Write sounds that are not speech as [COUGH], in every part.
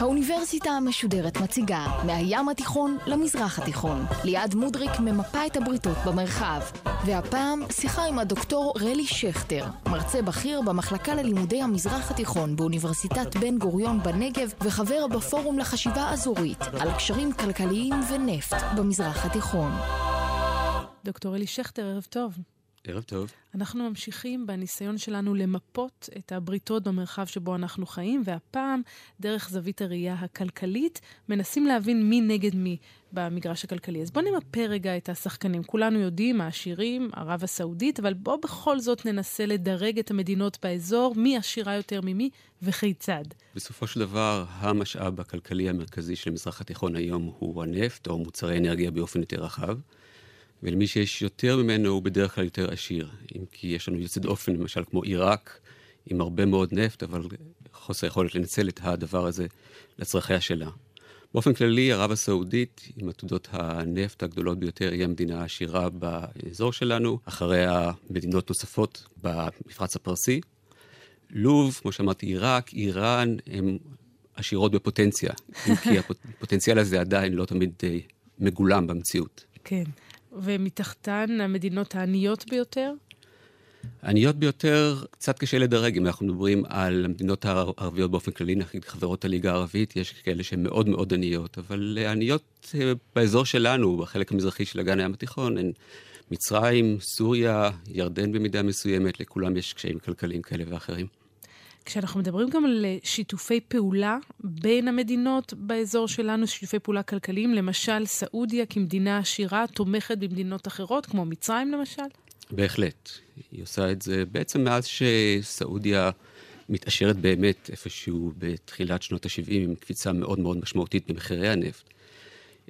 האוניברסיטה המשודרת מציגה מהים התיכון למזרח התיכון. ליעד מודריק ממפה את הבריתות במרחב. והפעם שיחה עם הדוקטור רלי שכטר, מרצה בכיר במחלקה ללימודי המזרח התיכון באוניברסיטת בן גוריון בנגב וחבר בפורום לחשיבה אזורית על קשרים כלכליים ונפט במזרח התיכון. דוקטור רלי שכטר, ערב טוב. ערב טוב. אנחנו ממשיכים בניסיון שלנו למפות את הבריתות במרחב שבו אנחנו חיים, והפעם, דרך זווית הראייה הכלכלית, מנסים להבין מי נגד מי במגרש הכלכלי. אז בואו נמפה רגע את השחקנים. כולנו יודעים, העשירים, ערב הסעודית, אבל בואו בכל זאת ננסה לדרג את המדינות באזור, מי עשירה יותר ממי וכיצד. בסופו של דבר, המשאב הכלכלי המרכזי של המזרח התיכון היום הוא הנפט, או מוצרי אנרגיה באופן יותר רחב. ולמי שיש יותר ממנו הוא בדרך כלל יותר עשיר. אם כי יש לנו יוצא דופן, למשל כמו עיראק, עם הרבה מאוד נפט, אבל חוסר יכולת לנצל את הדבר הזה לצרכיה שלה. באופן כללי, ערב הסעודית, עם עתודות הנפט הגדולות ביותר, היא המדינה העשירה באזור שלנו, אחריה מדינות נוספות במפרץ הפרסי. לוב, כמו שאמרתי, עיראק, איראן, הן עשירות בפוטנציה, אם כי [LAUGHS] הפוטנציאל הזה עדיין לא תמיד אה, מגולם במציאות. כן. ומתחתן המדינות העניות ביותר? העניות ביותר, קצת קשה לדרג אם אנחנו מדברים על המדינות הערביות באופן כללי, נגיד חברות הליגה הערבית, יש כאלה שהן מאוד מאוד עניות, אבל עניות אה, באזור שלנו, בחלק המזרחי של אגן הים התיכון, הן מצרים, סוריה, ירדן במידה מסוימת, לכולם יש קשיים כלכליים כאלה ואחרים. כשאנחנו מדברים גם על אה, שיתופי פעולה בין המדינות באזור שלנו, שיתופי פעולה כלכליים, למשל סעודיה כמדינה עשירה תומכת במדינות אחרות, כמו מצרים למשל? בהחלט. היא עושה את זה בעצם מאז שסעודיה מתעשרת באמת איפשהו בתחילת שנות ה-70 עם קפיצה מאוד מאוד משמעותית במחירי הנפט.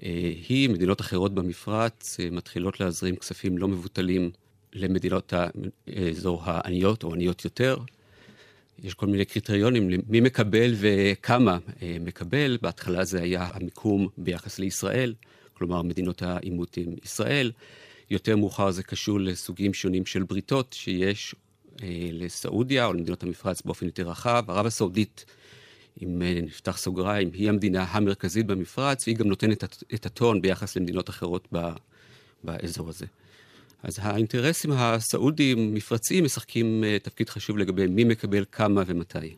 אה, היא, מדינות אחרות במפרץ, אה, מתחילות להזרים כספים לא מבוטלים למדינות האזור העניות או עניות יותר. יש כל מיני קריטריונים מי מקבל וכמה אה, מקבל. בהתחלה זה היה המיקום ביחס לישראל, כלומר מדינות העימות עם ישראל. יותר מאוחר זה קשור לסוגים שונים של בריתות שיש אה, לסעודיה או למדינות המפרץ באופן יותר רחב. ערב הסעודית, אם אה, נפתח סוגריים, היא המדינה המרכזית במפרץ, והיא גם נותנת את הטון ביחס למדינות אחרות באזור הזה. אז האינטרסים הסעודיים מפרציים משחקים אה, תפקיד חשוב לגבי מי מקבל כמה ומתי.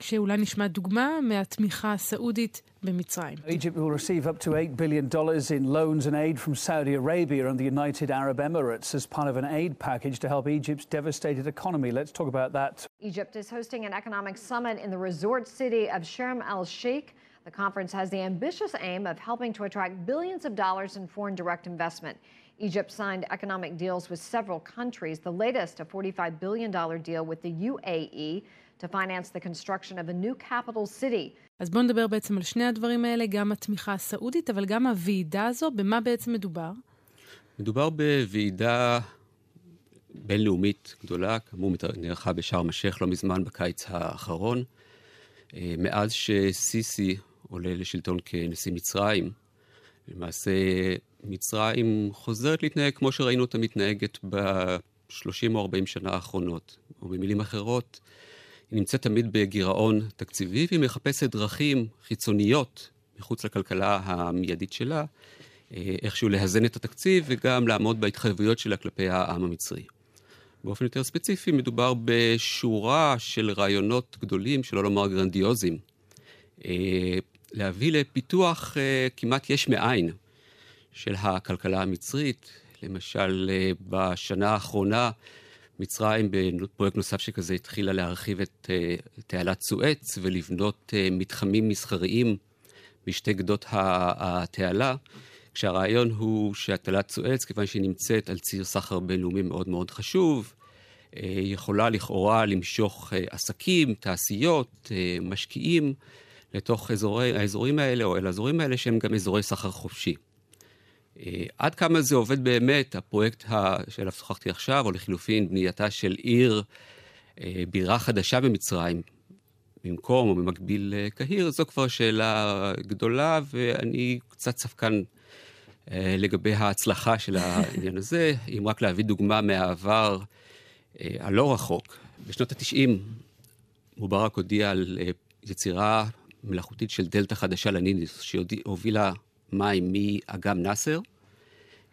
שאולי נשמע דוגמה מהתמיכה הסעודית במצרים. Egypt will receive up to $8 billion in loans and aid from Saudi Arabia and the United Arab Emirates as part of an aid package to help Egypt's devastated economy. Let's talk about that. Egypt is hosting an economic summit in the resort city of Sharm el Sheikh. The conference has the ambitious aim of helping to attract billions of dollars in foreign direct investment. Egypt signed economic deals with several countries, the latest a $45 billion deal with the UAE to finance the construction of a new capital city. אז בואו נדבר בעצם על שני הדברים האלה, גם התמיכה הסעודית, אבל גם הוועידה הזו, במה בעצם מדובר? מדובר בוועידה בינלאומית גדולה, כאמור נערכה בשארם א-שייח לא מזמן בקיץ האחרון. אה, מאז שסיסי עולה לשלטון כנשיא מצרים, למעשה מצרים חוזרת להתנהג כמו שראינו אותה מתנהגת ב-30 או 40 שנה האחרונות. או במילים אחרות, היא נמצאת תמיד בגירעון תקציבי והיא מחפשת דרכים חיצוניות מחוץ לכלכלה המיידית שלה, אה, איכשהו לאזן את התקציב וגם לעמוד בהתחייבויות שלה כלפי העם המצרי. באופן יותר ספציפי, מדובר בשורה של רעיונות גדולים, שלא לומר גרנדיוזיים, אה, להביא לפיתוח אה, כמעט יש מאין של הכלכלה המצרית. למשל, אה, בשנה האחרונה, מצרים, בפרויקט נוסף שכזה, התחילה להרחיב את אה, תעלת סואץ ולבנות אה, מתחמים מסחריים בשתי גדות התעלה, כשהרעיון הוא שהתעלת סואץ, כיוון שהיא נמצאת על ציר סחר בינלאומי מאוד מאוד חשוב, יכולה לכאורה למשוך עסקים, תעשיות, משקיעים לתוך אזורי, האזורים האלה, או אל האזורים האלה, שהם גם אזורי סחר חופשי. אה, עד כמה זה עובד באמת, הפרויקט שעליו שוחחתי עכשיו, או לחילופין בנייתה של עיר אה, בירה חדשה במצרים, במקום או במקביל לקהיר, זו כבר שאלה גדולה, ואני קצת ספקן אה, לגבי ההצלחה של העניין הזה. [LAUGHS] אם רק להביא דוגמה מהעבר הלא רחוק, בשנות ה-90 מובארק הודיע על יצירה מלאכותית של דלתא חדשה לניניס, שהובילה מים מאגם נאסר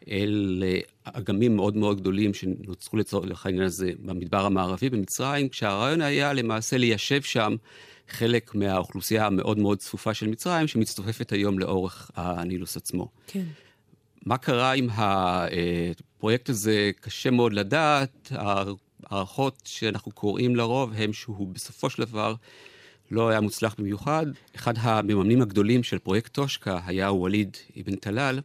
אל אגמים מאוד מאוד גדולים שנוצרו לצורך העניין הזה במדבר המערבי במצרים, כשהרעיון היה למעשה ליישב שם חלק מהאוכלוסייה המאוד מאוד צפופה של מצרים, שמצטופפת היום לאורך הנילוס עצמו. כן. מה קרה עם הפרויקט הזה, קשה מאוד לדעת. הערכות שאנחנו קוראים לרוב הם שהוא בסופו של דבר לא היה מוצלח במיוחד. אחד המממנים הגדולים של פרויקט טושקה היה ווליד אבן טלאל,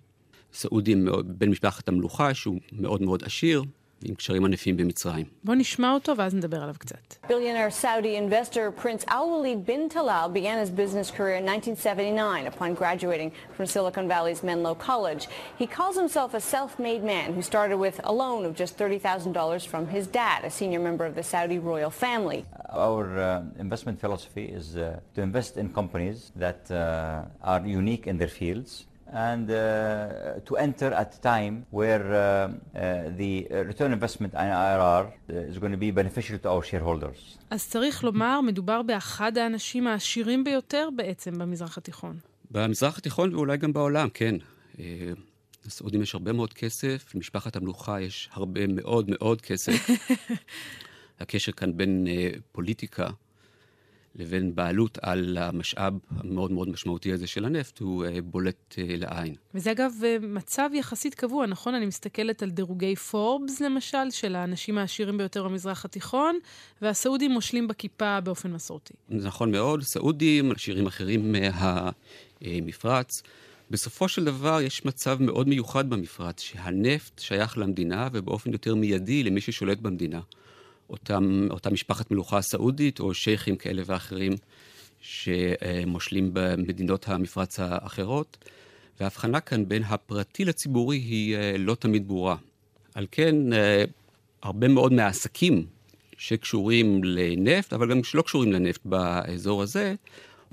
סעודי בן משפחת המלוכה, שהוא מאוד מאוד עשיר. עם קשרים ענפים במצרים. בוא נשמע אותו ואז נדבר עליו קצת. Billionaire Saudi investor Prince Al-Walid bin Talal began his business career in 1979 upon graduating from Silicon Valley's Menlo College. He calls himself a self-made man who started with a loan of just $30,000 from his dad, a senior member of the Saudi royal family. Our uh, investment philosophy is uh, to invest in companies that uh, are unique in their fields and uh, to enter at a time where uh, uh, the return investment and IRR is going to be beneficial to our shareholders. אז צריך לומר, מדובר באחד האנשים העשירים ביותר בעצם במזרח התיכון. במזרח התיכון ואולי גם בעולם, כן. לסעודים יש הרבה מאוד כסף, למשפחת המלוכה יש הרבה מאוד מאוד כסף. הקשר כאן בין פוליטיקה לבין בעלות על המשאב המאוד מאוד משמעותי הזה של הנפט, הוא אה, בולט אה, לעין. וזה אגב אה, מצב יחסית קבוע, נכון? אני מסתכלת על דירוגי פורבס למשל, של האנשים העשירים ביותר במזרח התיכון, והסעודים מושלים בכיפה באופן מסורתי. נכון מאוד, סעודים, עשירים אחרים מהמפרץ. בסופו של דבר יש מצב מאוד מיוחד במפרץ, שהנפט שייך למדינה ובאופן יותר מיידי למי ששולט במדינה. אותם, אותה משפחת מלוכה סעודית או שייחים כאלה ואחרים שמושלים במדינות המפרץ האחרות. וההבחנה כאן בין הפרטי לציבורי היא אה, לא תמיד ברורה. על כן, אה, הרבה מאוד מהעסקים שקשורים לנפט, אבל גם שלא קשורים לנפט באזור הזה,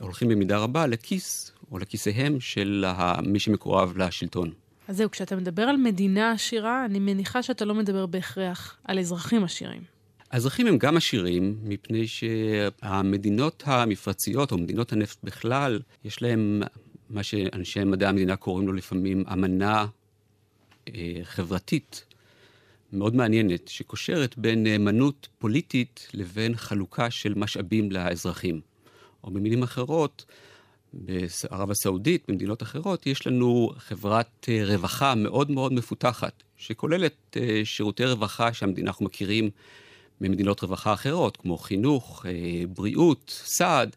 הולכים במידה רבה לכיס או לכיסיהם של מי שמקורב לשלטון. אז זהו, כשאתה מדבר על מדינה עשירה, אני מניחה שאתה לא מדבר בהכרח על אזרחים עשירים. האזרחים הם גם עשירים, מפני שהמדינות המפרציות, או מדינות הנפט בכלל, יש להם מה שאנשי מדעי המדינה קוראים לו לפעמים אמנה אה, חברתית מאוד מעניינת, שקושרת בין נאמנות פוליטית לבין חלוקה של משאבים לאזרחים. או במילים אחרות, בערב הסעודית, במדינות אחרות, יש לנו חברת אה, רווחה מאוד מאוד מפותחת, שכוללת אה, שירותי רווחה שהמדינה אנחנו מכירים ממדינות רווחה אחרות, כמו חינוך, אה, בריאות, סעד,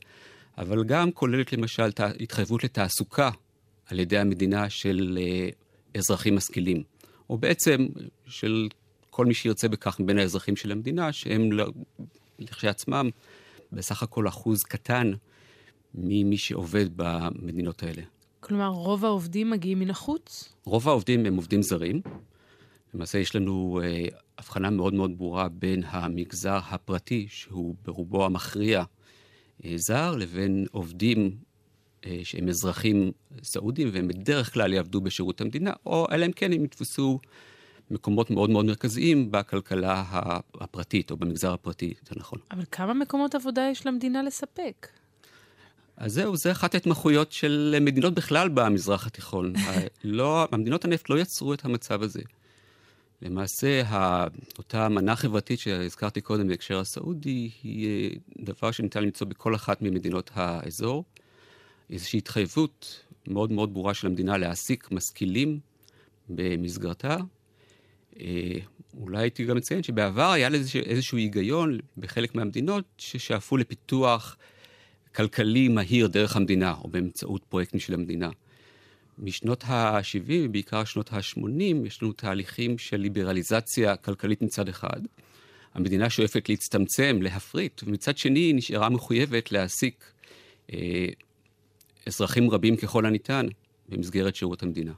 אבל גם כוללת למשל התחייבות לתעסוקה על ידי המדינה של אה, אזרחים משכילים, או בעצם של כל מי שירצה בכך מבין האזרחים של המדינה, שהם לכשעצמם בסך הכל אחוז קטן ממי שעובד במדינות האלה. כלומר, רוב העובדים מגיעים מן החוץ? רוב העובדים הם עובדים זרים. למעשה יש לנו אה, הבחנה מאוד מאוד ברורה בין המגזר הפרטי, שהוא ברובו המכריע אה, זר, לבין עובדים אה, שהם אזרחים סעודים, והם בדרך כלל יעבדו בשירות המדינה, או אלא אם כן הם יתפסו מקומות מאוד מאוד מרכזיים בכלכלה הפרטית, או במגזר הפרטי, זה נכון. אבל כמה מקומות עבודה יש למדינה לספק? אז זהו, זה אחת ההתמחויות של מדינות בכלל במזרח התיכון. [LAUGHS] לא, המדינות הנפט לא יצרו את המצב הזה. למעשה, אותה מנה חברתית שהזכרתי קודם בהקשר הסעודי, היא אה, דבר שניתן למצוא בכל אחת ממדינות האזור. איזושהי התחייבות מאוד מאוד ברורה של המדינה להעסיק משכילים במסגרתה. אה, אולי הייתי גם מציין שבעבר היה לזה איזשהו היגיון בחלק מהמדינות ששאפו לפיתוח כלכלי מהיר דרך המדינה, או באמצעות פרויקטים של המדינה. משנות ה-70, בעיקר שנות ה-80, יש לנו תהליכים של ליברליזציה כלכלית מצד אחד. המדינה שואפת להצטמצם, להפריט, ומצד שני היא נשארה מחויבת להעסיק אה, אזרחים רבים ככל הניתן במסגרת שירות המדינה.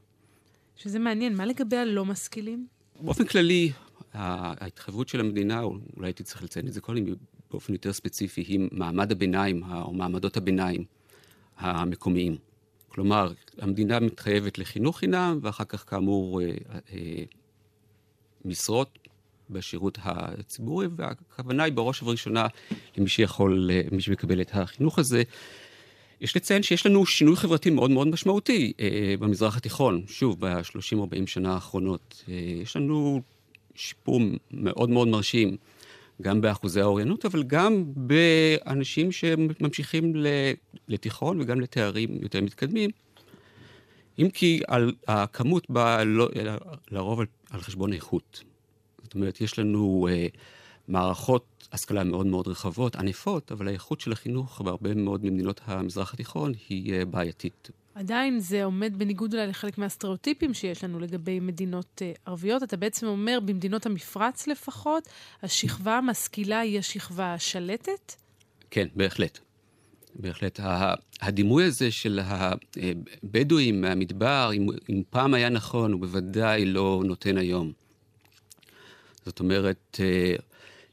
שזה מעניין, מה לגבי הלא משכילים? באופן כללי, ההתחייבות של המדינה, אולי הייתי צריך לציין את זה קודם, באופן יותר ספציפי היא מעמד הביניים או מעמדות הביניים המקומיים. כלומר, המדינה מתחייבת לחינוך חינם, ואחר כך כאמור אה, אה, משרות בשירות הציבורי, והכוונה היא בראש ובראשונה למי שיכול, למי שמקבל את החינוך הזה. יש לציין שיש לנו שינוי חברתי מאוד מאוד משמעותי אה, במזרח התיכון, שוב, ב-30-40 שנה האחרונות. אה, יש לנו שיפור מאוד מאוד מרשים, גם באחוזי האוריינות, אבל גם באנשים שממשיכים לתיכון וגם לתארים יותר מתקדמים. אם כי על, הכמות באה לא, לרוב על, על חשבון איכות. זאת אומרת, יש לנו אה, מערכות השכלה מאוד מאוד רחבות, ענפות, אבל האיכות של החינוך בהרבה מאוד ממדינות המזרח התיכון היא אה, בעייתית. עדיין זה עומד בניגוד אולי לחלק מהסטריאוטיפים שיש לנו לגבי מדינות uh, ערביות. אתה בעצם אומר, במדינות המפרץ לפחות, השכבה המשכילה היא השכבה השלטת? כן, בהחלט. בהחלט. הדימוי הזה של הבדואים מהמדבר, אם, אם פעם היה נכון, הוא בוודאי לא נותן היום. זאת אומרת, אה,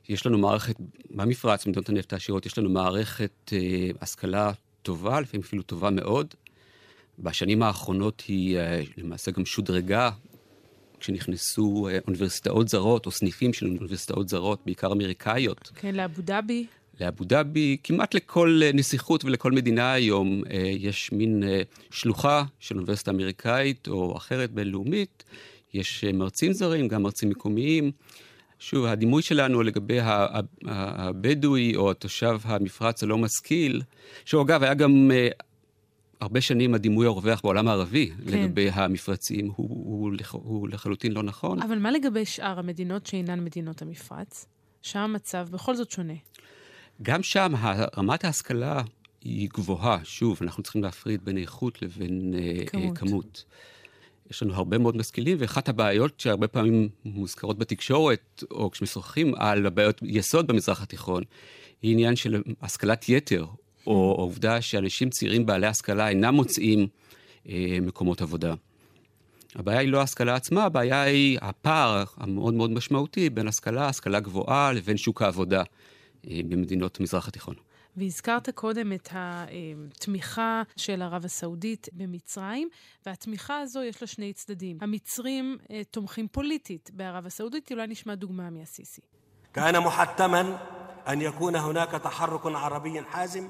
יש לנו מערכת, במפרץ, במדינות הנפט העשירות, יש לנו מערכת אה, השכלה טובה, לפעמים אפילו טובה מאוד. בשנים האחרונות היא אה, למעשה גם שודרגה כשנכנסו אוניברסיטאות זרות, או סניפים של אוניברסיטאות זרות, בעיקר אמריקאיות. כן, לאבו דאבי. לאבו דאבי, כמעט לכל נסיכות ולכל מדינה היום יש מין שלוחה של אוניברסיטה אמריקאית או אחרת בינלאומית, יש אה, מרצים זרים, גם מרצים מקומיים. שוב, הדימוי שלנו לגבי הבדואי או התושב המפרץ הלא משכיל, שהוא אגב היה גם הרבה שנים הדימוי הרווח בעולם הערבי כן. לגבי המפרצים, הוא, הוא, הוא, לחלוטין לא נכון. אבל מה לגבי שאר המדינות שאינן מדינות המפרץ? שם המצב בכל זאת שונה. גם שם רמת ההשכלה היא גבוהה. שוב, אנחנו צריכים להפריד בין איכות לבין אה, כמות. כמות. יש לנו הרבה מאוד משכילים, ואחת הבעיות שהרבה פעמים מוזכרות בתקשורת, או כשמשוחחים על הבעיות יסוד במזרח התיכון, היא עניין של השכלת יתר, או העובדה שאנשים צעירים בעלי השכלה אינם מוצאים אה, מקומות עבודה. הבעיה היא לא ההשכלה עצמה, הבעיה היא הפער המאוד מאוד משמעותי בין השכלה, השכלה גבוהה, לבין שוק העבודה אה, במדינות המזרח התיכון. והזכרת קודם את התמיכה של ערב הסעודית במצרים, והתמיכה הזו יש לה שני צדדים. המצרים אה, תומכים פוליטית בערב הסעודית, אולי נשמע דוגמה מהסיסי. كان محتما أن يكون هناك تحرك عربي حازم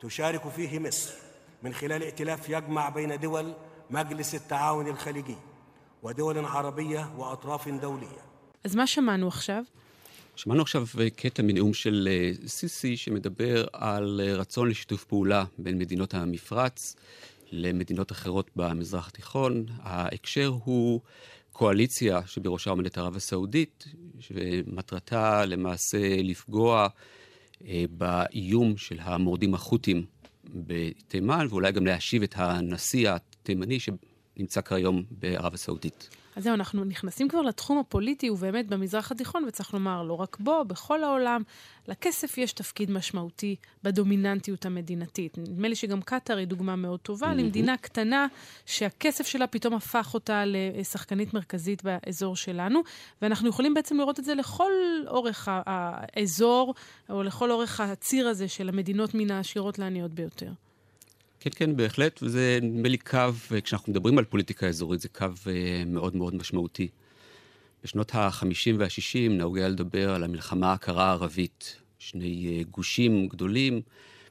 تشارك فيه مصر من خلال ائتلاف يجمع بين دول مجلس التعاون الخليجي ودول عربية وأطراف دولية. אז מה שמענו עכשיו? שמענו עכשיו קטע מנאום של אה, סיסי שמדבר על אה, רצון לשיתוף פעולה בין מדינות המפרץ למדינות אחרות במזרח התיכון. ההקשר הוא קואליציה שבראשה עומדת ערב הסעודית, שמטרתה למעשה לפגוע אה, באיום של המורדים החות'ים בתימן, ואולי גם להשיב את הנשיא התימני שנמצא כיום בערב הסעודית. אז זהו, אנחנו נכנסים כבר לתחום הפוליטי, ובאמת במזרח התיכון, וצריך לומר, לא רק בו, בכל העולם, לכסף יש תפקיד משמעותי בדומיננטיות המדינתית. נדמה לי שגם קטאר היא דוגמה מאוד טובה mm-hmm. למדינה קטנה, שהכסף שלה פתאום הפך אותה לשחקנית מרכזית באזור שלנו, ואנחנו יכולים בעצם לראות את זה לכל אורך האזור, או לכל אורך הציר הזה של המדינות מן העשירות לעניות ביותר. כן, כן, בהחלט, וזה נדמה לי קו, כשאנחנו מדברים על פוליטיקה אזורית, זה קו אה, מאוד מאוד משמעותי. בשנות ה-50 וה-60 נהוג היה לדבר על המלחמה הקרה הערבית. שני אה, גושים גדולים,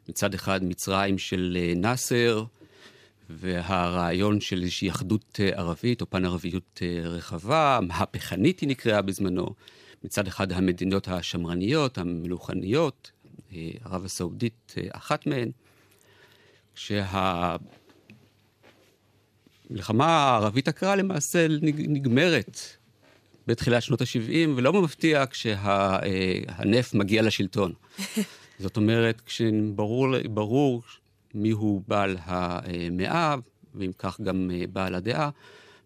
מצד אחד מצרים של אה, נאסר, והרעיון של איזושהי אחדות ערבית, או פן-ערביות רחבה, מהפכנית היא נקראה בזמנו. מצד אחד המדינות השמרניות, המלוכניות, ערב הסעודית אחת מהן. כשהמלחמה הערבית הקרה למעשה נגמרת בתחילת שנות ה-70, ולא מפתיע כשהנפט מגיע לשלטון. [LAUGHS] זאת אומרת, כשברור מיהו בעל המאה, ואם כך גם בעל הדעה,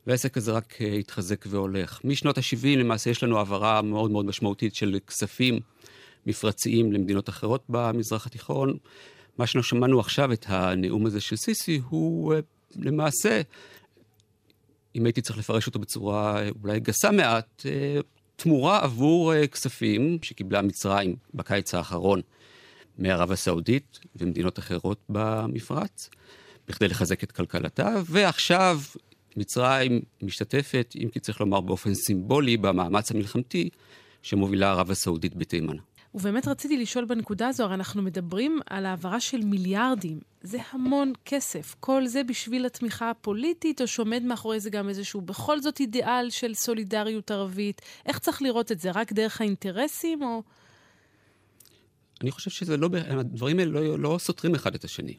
והעסק הזה רק התחזק והולך. משנות ה-70 למעשה יש לנו העברה מאוד מאוד משמעותית של כספים מפרציים למדינות אחרות במזרח התיכון. מה שאנחנו שמענו עכשיו, את הנאום הזה של סיסי, הוא אה, למעשה, אם הייתי צריך לפרש אותו בצורה אה, אולי גסה מעט, אה, תמורה עבור כספים שקיבלה מצרים בקיץ האחרון מערב הסעודית ומדינות אחרות במפרץ, בכדי לחזק את כלכלתה, ועכשיו מצרים משתתפת, אם כי צריך לומר באופן סימבולי, במאמץ המלחמתי שמובילה ערב הסעודית בתימן. ובאמת רציתי לשאול בנקודה הזו, הרי אנחנו מדברים על העברה של מיליארדים. זה המון כסף. כל זה בשביל התמיכה הפוליטית, או שעומד מאחורי זה גם איזשהו בכל זאת אידיאל של סולידריות ערבית? איך צריך לראות את זה? רק דרך האינטרסים, או... אני חושב שזה לא, הדברים האלה לא, לא סותרים אחד את השני.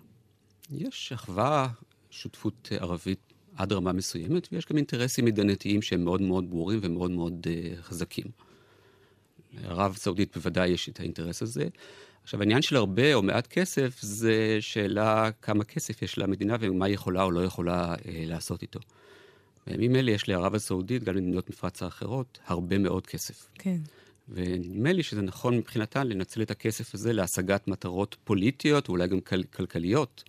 יש אחווה, שותפות ערבית עד רמה מסוימת, ויש גם אינטרסים מדינתיים שהם מאוד מאוד ברורים ומאוד מאוד uh, חזקים. לערב סעודית בוודאי יש את האינטרס הזה. עכשיו, העניין של הרבה או מעט כסף זה שאלה כמה כסף יש למדינה ומה היא יכולה או לא יכולה אה, לעשות איתו. בימים אלה יש לערב הסעודית, גם למדינות מפרץ האחרות, הרבה מאוד כסף. כן. ונדמה לי שזה נכון מבחינתן לנצל את הכסף הזה להשגת מטרות פוליטיות ואולי גם כל- כלכליות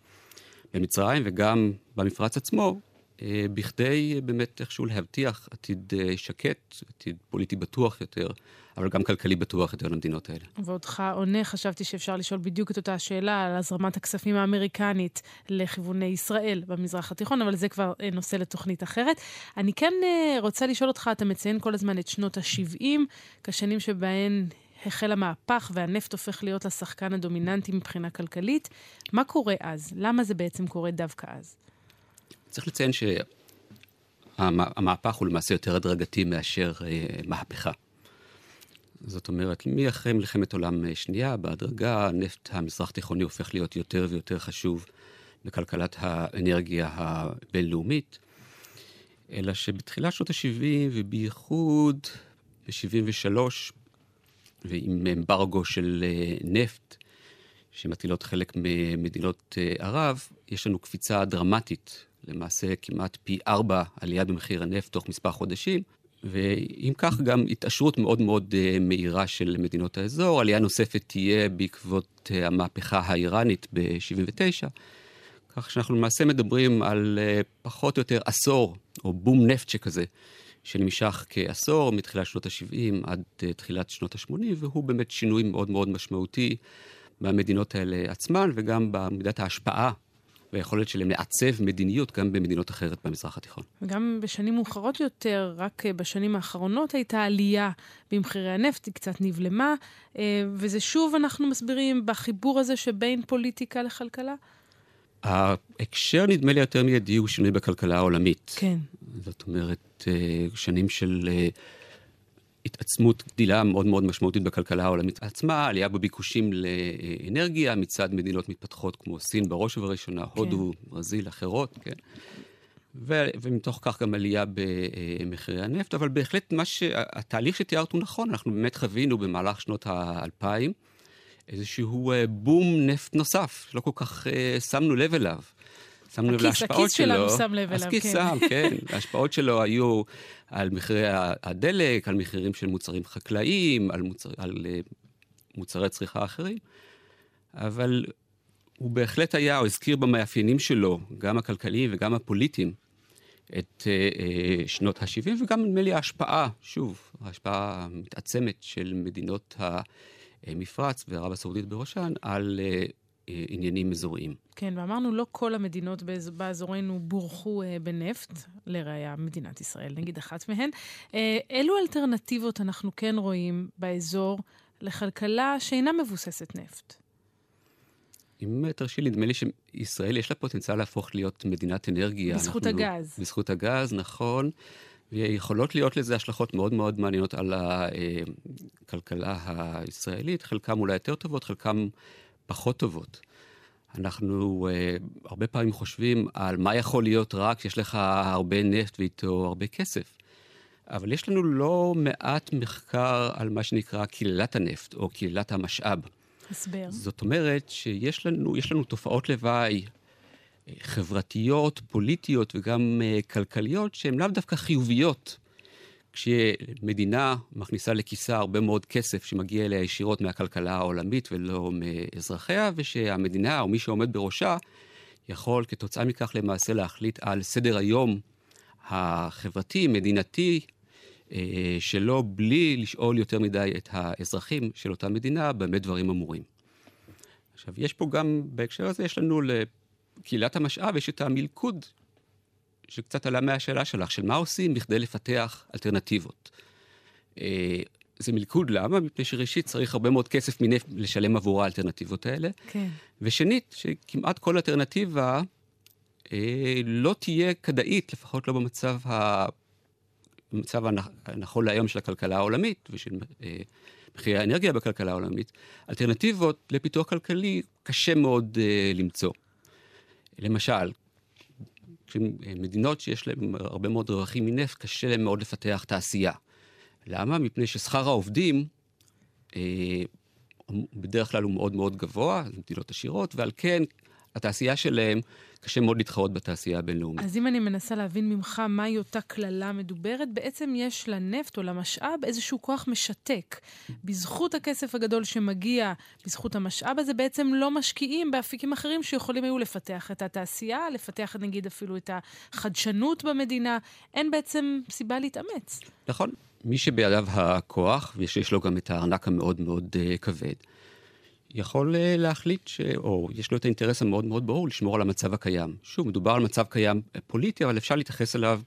במצרים וגם במפרץ עצמו, בכדי באמת איכשהו להבטיח עתיד אה, שקט, עתיד פוליטי בטוח יותר, אבל גם כלכלי בטוח יותר למדינות האלה. ועודך עונה, חשבתי שאפשר לשאול בדיוק את אותה שאלה על הזרמת הכספים האמריקנית לכיווני ישראל במזרח התיכון, אבל זה כבר אה, נושא לתוכנית אחרת. אני כן רוצה לשאול אותך, אתה מציין כל הזמן את שנות ה-70, כשנים שבהן החל המהפך והנפט הופך להיות לשחקן הדומיננטי מבחינה כלכלית. מה קורה אז? למה זה בעצם קורה דווקא אז? צריך לציין שהמהפך הוא למעשה יותר הדרגתי מאשר אה, מהפכה. זאת אומרת, מאחרי מלחמת עולם אה, שנייה, בהדרגה הנפט המזרח תיכוני הופך להיות יותר ויותר חשוב בכלכלת האנרגיה הבינלאומית, אלא שבתחילת שנות ה-70 ובייחוד ב-73, ועם אמברגו של אה, נפט, שמטילות חלק ממדינות ערב, יש לנו קפיצה דרמטית למעשה כמעט פי ארבע עלייה במחיר הנפט תוך מספר חודשים, ואם כך גם התעשרות מאוד מאוד uh, מהירה של מדינות האזור. עלייה נוספת תהיה בעקבות uh, המהפכה האיראנית ב-79, כך שאנחנו למעשה מדברים על uh, פחות או יותר עשור, או בום נפט שכזה, שנמשך כעשור, מתחילת שנות ה-70 עד תחילת שנות ה-80, והוא באמת שינוי מאוד מאוד משמעותי במדינות האלה עצמן, וגם במידת ההשפעה והיכולת שלהם לעצב מדיניות גם במדינות אחרת במזרח התיכון. וגם בשנים מאוחרות יותר, רק אה, בשנים האחרונות הייתה עלייה במחירי הנפט, היא קצת נבלמה, אה, וזה שוב אנחנו מסבירים בחיבור הזה שבין פוליטיקה לכלכלה? ההקשר, נדמה לי, יותר מיידי הוא שינוי בכלכלה העולמית. כן. זאת אומרת, אה, שנים של התעצמות גדילה מאוד מאוד משמעותית בכלכלה העולמית עצמה, עלייה בביקושים לאנרגיה מצד מדינות מתפתחות כמו סין בראש ובראשונה, כן. הודו, ברזיל, אחרות, כן. ו- ומתוך כך גם עלייה במחירי הנפט, אבל בהחלט מה שהתהליך שתיארת הוא נכון, אנחנו באמת חווינו במהלך שנות האלפיים איזשהו אה, בום נפט נוסף, שלא כל כך uh, שמנו לב אליו. שמנו לב להשפעות שלו. הכיס שלנו שם לב אליו, כן. הכיס שם, כן. [LAUGHS] ההשפעות שלו היו על מחירי הדלק, על מחירים של מוצרים חקלאיים, על, מוצר, על אה, מוצרי צריכה אחרים, אבל הוא בהחלט היה, או הזכיר במאפיינים שלו, גם הכלכליים וגם הפוליטיים, את uh, שנות ה-70, וגם נדמה לי ההשפעה, שוב, ההשפעה המתעצמת של מדינות המפרץ וערב הסעודית בראשן, על אה, עניינים אזוריים. כן, ואמרנו, לא כל המדינות באזורנו בורכו אה, בנפט, לראיה מדינת ישראל, נגיד אחת מהן. אה, אילו אלטרנטיבות אנחנו כן רואים באזור לכלכלה שאינה מבוססת נפט? אם תרשי לי, נדמה לי שישראל יש לה פוטנציאל להפוך להיות מדינת אנרגיה. בזכות אנחנו, הגז. בזכות הגז, נכון. ויכולות להיות לזה השלכות מאוד מאוד מעניינות על הכלכלה הישראלית, חלקם אולי יותר טובות, חלקם פחות טובות. אנחנו uh, הרבה פעמים חושבים על מה יכול להיות רק כשיש לך הרבה נפט ואיתו הרבה כסף. אבל יש לנו לא מעט מחקר על מה שנקרא קהילת הנפט, או קהילת המשאב. הסבר. זאת אומרת שיש לנו, לנו תופעות לוואי אה, חברתיות, פוליטיות וגם uh, כלכליות שהן לאו דווקא חיוביות כשמדינה מכניסה לכיסה הרבה מאוד כסף שמגיע אליה ישירות מהכלכלה העולמית ולא מאזרחיה, ושהמדינה או מי שעומד בראשה יכול כתוצאה מכך למעשה להחליט על סדר היום החברתי, מדינתי, אה, שלו בלי לשאול יותר מדי את האזרחים של אותה מדינה במה דברים אמורים. עכשיו, יש פה גם, בהקשר הזה, יש לנו לקהילת המשאב, יש את המלכוד, שקצת עלה מהשאלה שלך, של מה עושים בכדי לפתח אלטרנטיבות. אה, זה מלכוד, למה? מפני שראשית צריך הרבה מאוד כסף מנפט לשלם עבור האלטרנטיבות האלה. כן. ושנית, שכמעט כל אלטרנטיבה אה, לא תהיה כדאית, לפחות לא במצב, ה... במצב הנכון להיום של הכלכלה העולמית ושל אה, מחירי האנרגיה בכלכלה העולמית. אלטרנטיבות לפיתוח כלכלי קשה מאוד אה, למצוא. למשל, מדינות שיש להן הרבה מאוד רווחים מנפט, קשה להן מאוד לפתח תעשייה. למה? מפני ששכר העובדים אה, בדרך כלל הוא מאוד מאוד גבוה, מדינות עשירות, ועל כן התעשייה שלהם קשה מאוד להתחרות בתעשייה הבינלאומית. אז אם אני מנסה להבין ממך מהי אותה קללה מדוברת, בעצם יש לנפט או למשאב איזשהו כוח משתק. בזכות הכסף הגדול שמגיע, בזכות המשאב הזה, בעצם לא משקיעים באפיקים אחרים שיכולים היו לפתח את התעשייה, לפתח נגיד אפילו את החדשנות במדינה. אין בעצם סיבה להתאמץ. נכון. מי שבידיו הכוח, ושיש לו גם את הארנק המאוד מאוד uh, כבד, יכול uh, להחליט, ש... או יש לו את האינטרס המאוד מאוד ברור לשמור על המצב הקיים. שוב, מדובר על מצב קיים פוליטי, אבל אפשר להתייחס אליו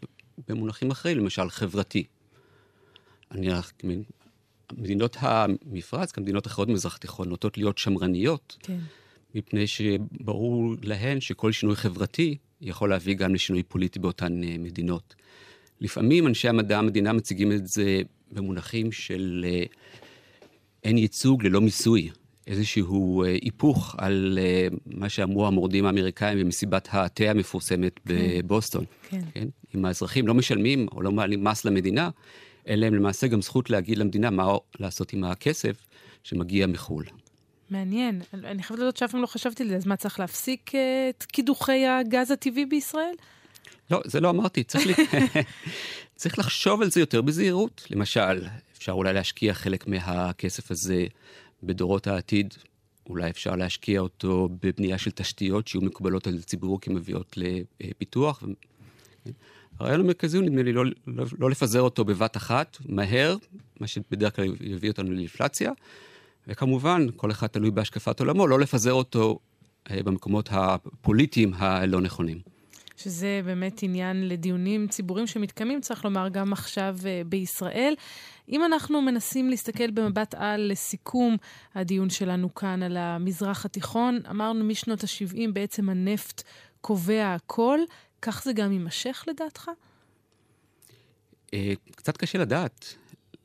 במונחים אחרים, למשל חברתי. אני מדינות המפרץ, גם מדינות אחרות במזרח התיכון, נוטות להיות שמרניות, כן. מפני שברור להן שכל שינוי חברתי יכול להביא גם לשינוי פוליטי באותן uh, מדינות. לפעמים אנשי המדע המדינה מציגים את זה במונחים של אה, אין ייצוג ללא מיסוי, איזשהו אה, היפוך על אה, מה שאמרו המורדים האמריקאים במסיבת התה המפורסמת כן. בבוסטון. כן. כן? אם האזרחים לא משלמים או לא מעלים מס למדינה, אין להם למעשה גם זכות להגיד למדינה מה לעשות עם הכסף שמגיע מחו"ל. מעניין. אני חייבת לדעת שאף פעם לא חשבתי על זה, אז מה, צריך להפסיק את קידוחי הגז הטבעי בישראל? לא, זה לא אמרתי, צריך, לי... [LAUGHS] צריך לחשוב על זה יותר בזהירות. למשל, אפשר אולי להשקיע חלק מהכסף הזה בדורות העתיד, אולי אפשר להשקיע אותו בבנייה של תשתיות שיהיו מקובלות על הציבור כמביאות לפיתוח. הרעיון המרכזי הוא, נדמה לי, לא, לא, לא לפזר אותו בבת אחת, מהר, מה שבדרך כלל יביא אותנו לאינפלציה, וכמובן, כל אחד תלוי בהשקפת עולמו, לא לפזר אותו אה, במקומות הפוליטיים הלא נכונים. שזה באמת עניין לדיונים ציבוריים שמתקיימים, צריך לומר, גם עכשיו uh, בישראל. אם אנחנו מנסים להסתכל במבט על לסיכום הדיון שלנו כאן על המזרח התיכון, אמרנו משנות ה-70 בעצם הנפט קובע הכל, כך זה גם יימשך לדעתך? אה, קצת קשה לדעת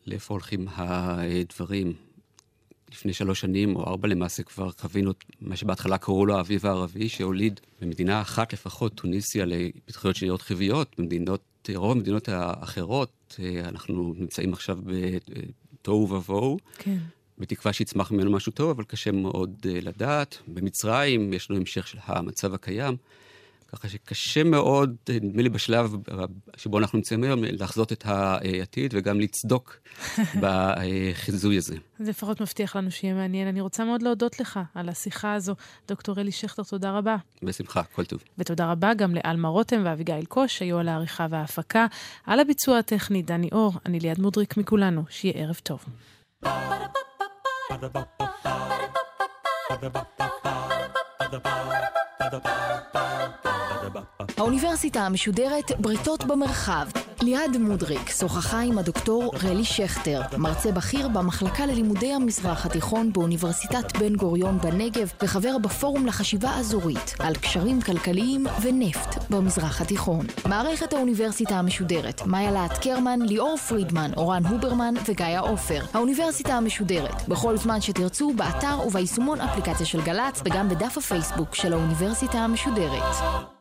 לאיפה הולכים הדברים. לפני שלוש שנים או ארבע למעשה כבר חווינו את מה שבהתחלה קראו לו האביב הערבי, שהוליד במדינה אחת לפחות, טוניסיה, להתפתחויות שנראות חיוביות. במדינות, רוב המדינות האחרות, אה, אנחנו נמצאים עכשיו בתוהו ובוהו. כן. בתקווה שיצמח ממנו משהו טוב, אבל קשה מאוד אה, לדעת. במצרים יש לנו המשך של המצב הקיים. ככה שקשה מאוד, נדמה לי בשלב שבו אנחנו נמצאים היום, לחזות את העתיד וגם לצדוק [LAUGHS] בחיזוי הזה. זה לפחות מבטיח לנו שיהיה מעניין. אני רוצה מאוד להודות לך על השיחה הזו. דוקטור אלי שכטר, תודה רבה. בשמחה, כל טוב. ותודה רבה גם לאלמה רותם ואביגיל קוש, היו על העריכה וההפקה. על הביצוע הטכני, דני אור, אני ליעד מודריק מכולנו. שיהיה ערב טוב. Ba-da-ba-ba-ba האוניברסיטה המשודרת בריתות במרחב. ליעד מודריק שוחחה עם הדוקטור רלי שכטר, מרצה בכיר במחלקה ללימודי המזרח התיכון באוניברסיטת בן גוריון בנגב וחבר בפורום לחשיבה אזורית על קשרים כלכליים ונפט במזרח התיכון. מערכת האוניברסיטה המשודרת, מאיה להט קרמן, ליאור פרידמן, אורן הוברמן וגיא עופר. האוניברסיטה המשודרת, בכל זמן שתרצו, באתר וביישומון אפליקציה של גל"צ וגם בדף הפייסבוק של האוניברסיטה המשודרת.